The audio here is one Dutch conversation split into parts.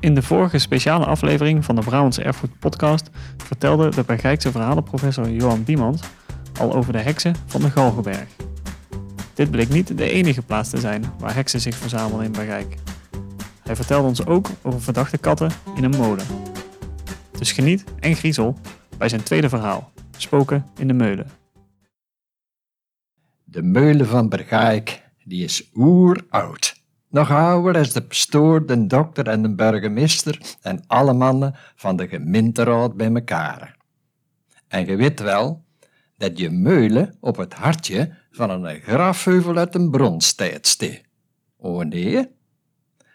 In de vorige speciale aflevering van de Brabantse Erfgoed podcast vertelde de Bergrijkse verhalenprofessor Johan Biemans al over de heksen van de Galgenberg. Dit bleek niet de enige plaats te zijn waar heksen zich verzamelen in Bergijk. Hij vertelde ons ook over verdachte katten in een molen. Dus geniet en griezel bij zijn tweede verhaal, Spoken in de Meulen. De meulen van Bergijk, die is oeroud. Nog ouder is de pastoor, de dokter en de burgemeester en alle mannen van de gemeenteraad bij elkaar. En je weet wel dat je meulen op het hartje van een grafheuvel uit een bronstijd steekt. Oh nee?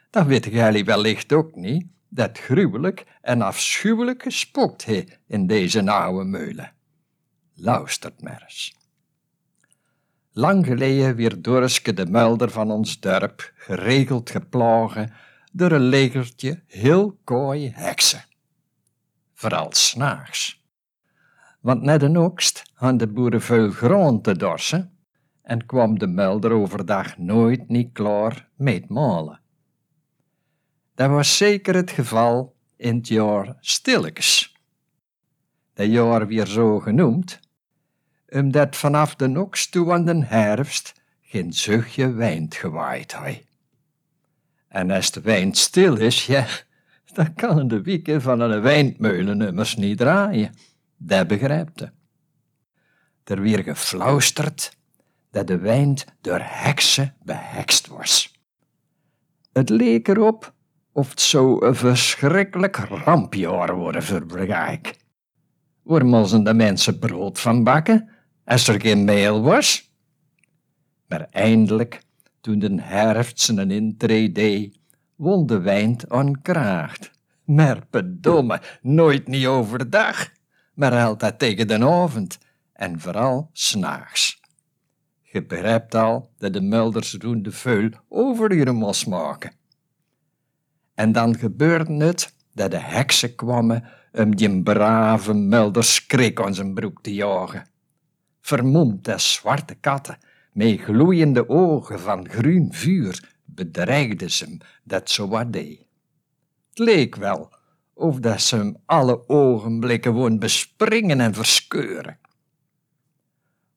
Dat weten jullie wellicht ook niet, dat gruwelijk en afschuwelijk gespookt he in deze oude meulen. Luistert maar eens. Lang geleden weer Doriske de muilder van ons dorp geregeld geplagen door een legertje heel kooi heksen. Vooral s'nachts. Want net een oogst hadden de boeren veel grond te dorsen en kwam de muilder overdag nooit niet klaar met malen. Dat was zeker het geval in het jaar Stillikes. Dat jaar weer zo genoemd, omdat vanaf de oks toe aan de herfst geen zuchtje wijnd gewaaid hij. En als de wind stil is, ja, dan kan de wieken van een wijnmeulen immers niet draaien. Dat begrijpt je. Er dat de wind door heksen behekst was. Het leek erop of het zo een verschrikkelijk rampjaar worden voor Brigijk. Waar moesten de mensen brood van bakken als er geen meel was? Maar eindelijk, toen de herfst zijn intree deed, won de wind onkraagt. Maar bedomme, nooit niet overdag, maar altijd tegen de avond en vooral s'nachts. Je begrijpt al dat de mulders doen de veul over je moest maken. En dan gebeurde het dat de heksen kwamen om die brave mulder schrik aan zijn broek te jagen. Vermomd als zwarte katten, met gloeiende ogen van groen vuur, bedreigden ze hem dat zo wat deed. Het leek wel of dat ze hem alle ogenblikken woon bespringen en verscheuren.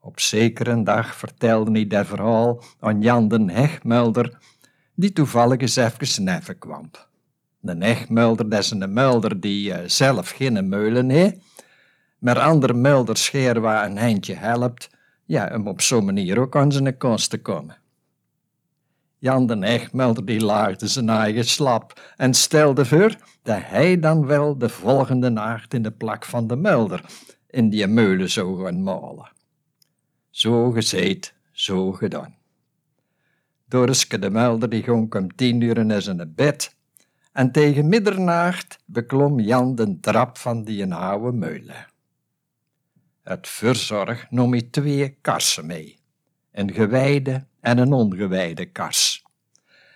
Op zekere dag vertelde hij dat verhaal aan Jan den Hegmelder, die toevallig eens even neffen kwam. De Hegmelder, dat is een melder die uh, zelf geen meulen heeft, maar andere melders scheer waar een eindje helpt, ja, om op zo'n manier ook aan zijn kans te komen. Jan de Echtmelder die laagde zijn eigen slap en stelde voor dat hij dan wel de volgende nacht in de plak van de melder in die meulen zou gaan malen. Zo gezegd, zo gedaan. Doriske de melder die ging om tien uur in zijn bed en tegen middernacht beklom Jan de trap van die oude meulen. Het verzorg nam hij twee karsen mee, een gewijde en een ongewijde kars.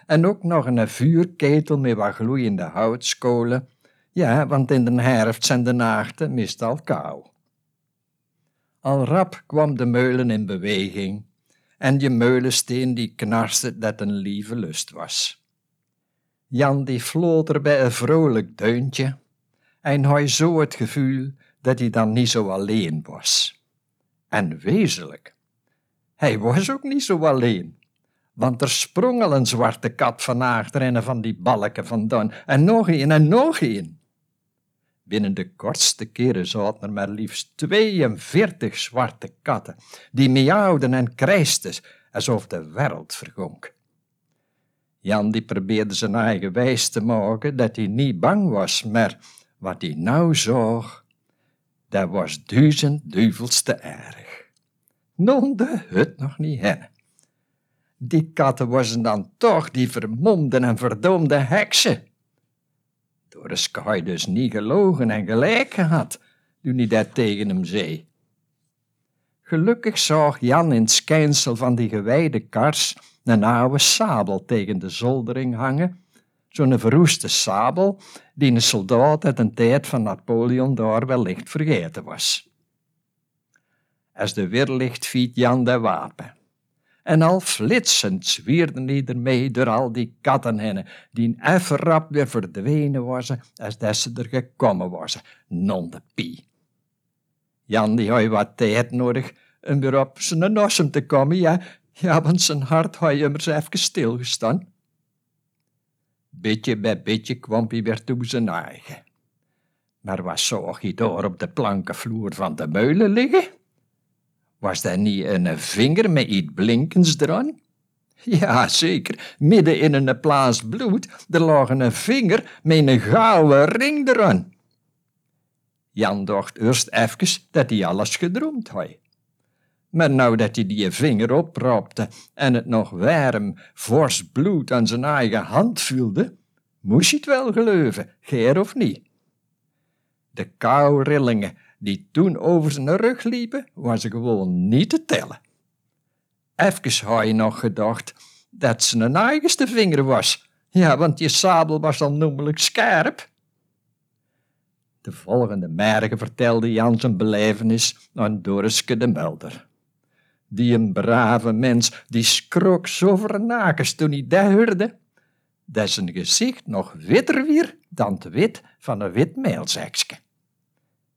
En ook nog een vuurketel met wat gloeiende houtskolen, ja, want in de herfst zijn de nachten meestal kou. Al rap kwam de meulen in beweging en je meulensteen die knarste dat een lieve lust was. Jan die floot er bij een vrolijk deuntje en hij zo het gevoel dat hij dan niet zo alleen was. En wezenlijk, hij was ook niet zo alleen. Want er sprong al een zwarte kat van achter en van die balken vandaan. En nog een en nog een. Binnen de kortste keren zaten er maar liefst 42 zwarte katten, die miauwden en krijsten alsof de wereld vergonk. Jan die probeerde zijn eigen wijs te maken dat hij niet bang was, maar wat hij nou zag, dat was duizend duivels te erg. Non hut nog niet hen. Die katten waren dan toch die vermomde en verdomde heksen. Door de sky dus niet gelogen en gelijk gehad, toen hij dat tegen hem zei. Gelukkig zag Jan in het schijnsel van die gewijde kars een oude sabel tegen de zoldering hangen, zo'n verroeste sabel die een soldaat uit een tijd van Napoleon daar wellicht vergeten was. Als de weerlicht fiet Jan de wapen En al flitsend zwierden die ermee door al die kattenhennen, die even rap weer verdwenen waren, als dat ze er gekomen waren, non de pie. Jan die had wat tijd nodig om weer op zijn nossem te komen, ja, ja, want zijn hart had immers even stilgestaan. Beetje bij beetje kwam hij weer toe zijn eigen. Maar zag hij daar op de plankenvloer van de meulen liggen? Was daar niet een vinger met iets blinkends eraan? Ja, zeker. Midden in een plaats bloed, er lag een vinger met een gouden ring eraan. Jan dacht eerst even dat hij alles gedroomd had. Maar nou dat hij die vinger oppropte en het nog warm, fors bloed aan zijn eigen hand voelde, moest hij het wel geloven, geer of niet. De kourillingen die toen over zijn rug liepen, was gewoon niet te tellen. Even had je nog gedacht dat ze een eigenste vinger was. Ja, want je sabel was dan noemelijk scherp. De volgende morgen vertelde Jan zijn belevenis aan Doriske de Melder. Die een brave mens, die schrok zo vernakens toen hij dat hoorde, dat zijn gezicht nog witter weer dan het wit van een wit meelzakje.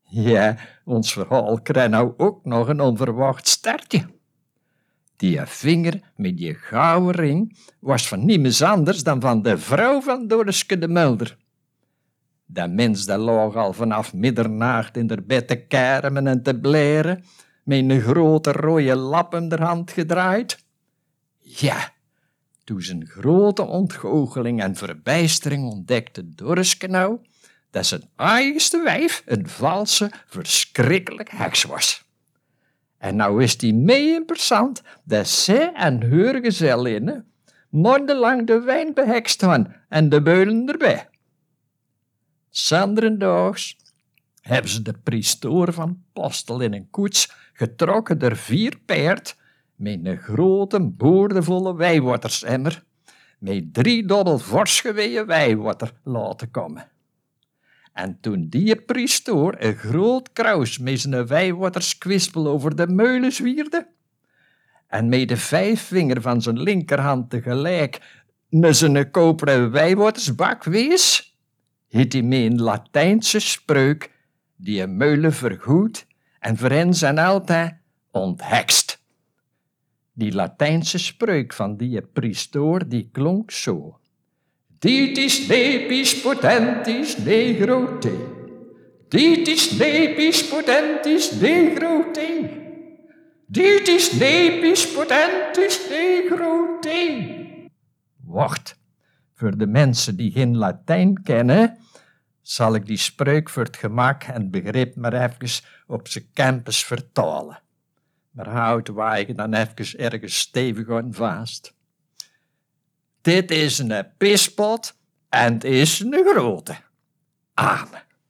Ja, ons verhaal krijgt nou ook nog een onverwacht startje. Die vinger met die gouden ring was van niemand anders dan van de vrouw van Doriske de Mulder. Dat mens dat lag al vanaf middernacht in de bed te kermen en te bleren, met een grote rode lap in de hand gedraaid. Ja, toen zijn grote ontgoocheling en verbijstering ontdekte Doriske nou dat zijn eigenste wijf een valse, verschrikkelijk heks was. En nou is die mee in persoon dat zij en haar gezellinnen mondelang de wijn behekst hadden en de beulen erbij. Sanderendaags hebben ze de priester van Postel in een koets getrokken door vier paard met een grote boordevolle wijwatersemmer met drie dobbel fors wijwater laten komen. En toen die priester een groot kruis met zijn wijwaterskwispel over de meulen zwierde, en met de vijf vinger van zijn linkerhand tegelijk naar zijn koperen wijwatersbak wees, hiet hij mee een Latijnse spreuk die meulen vergoed en voor hen zijn altijd onthekst. Die Latijnse spreuk van die priester die klonk zo. Ditis nepis potentis negro te. Ditis nepis potentis negro te. Ditis nepis potentis negro te. Wacht, voor de mensen die geen Latijn kennen, zal ik die spreuk voor het gemak en begrip maar even op zijn campus vertalen. Maar houd wagen dan even ergens stevig aan vast. Dit is een pispot en het is een grote. Amen.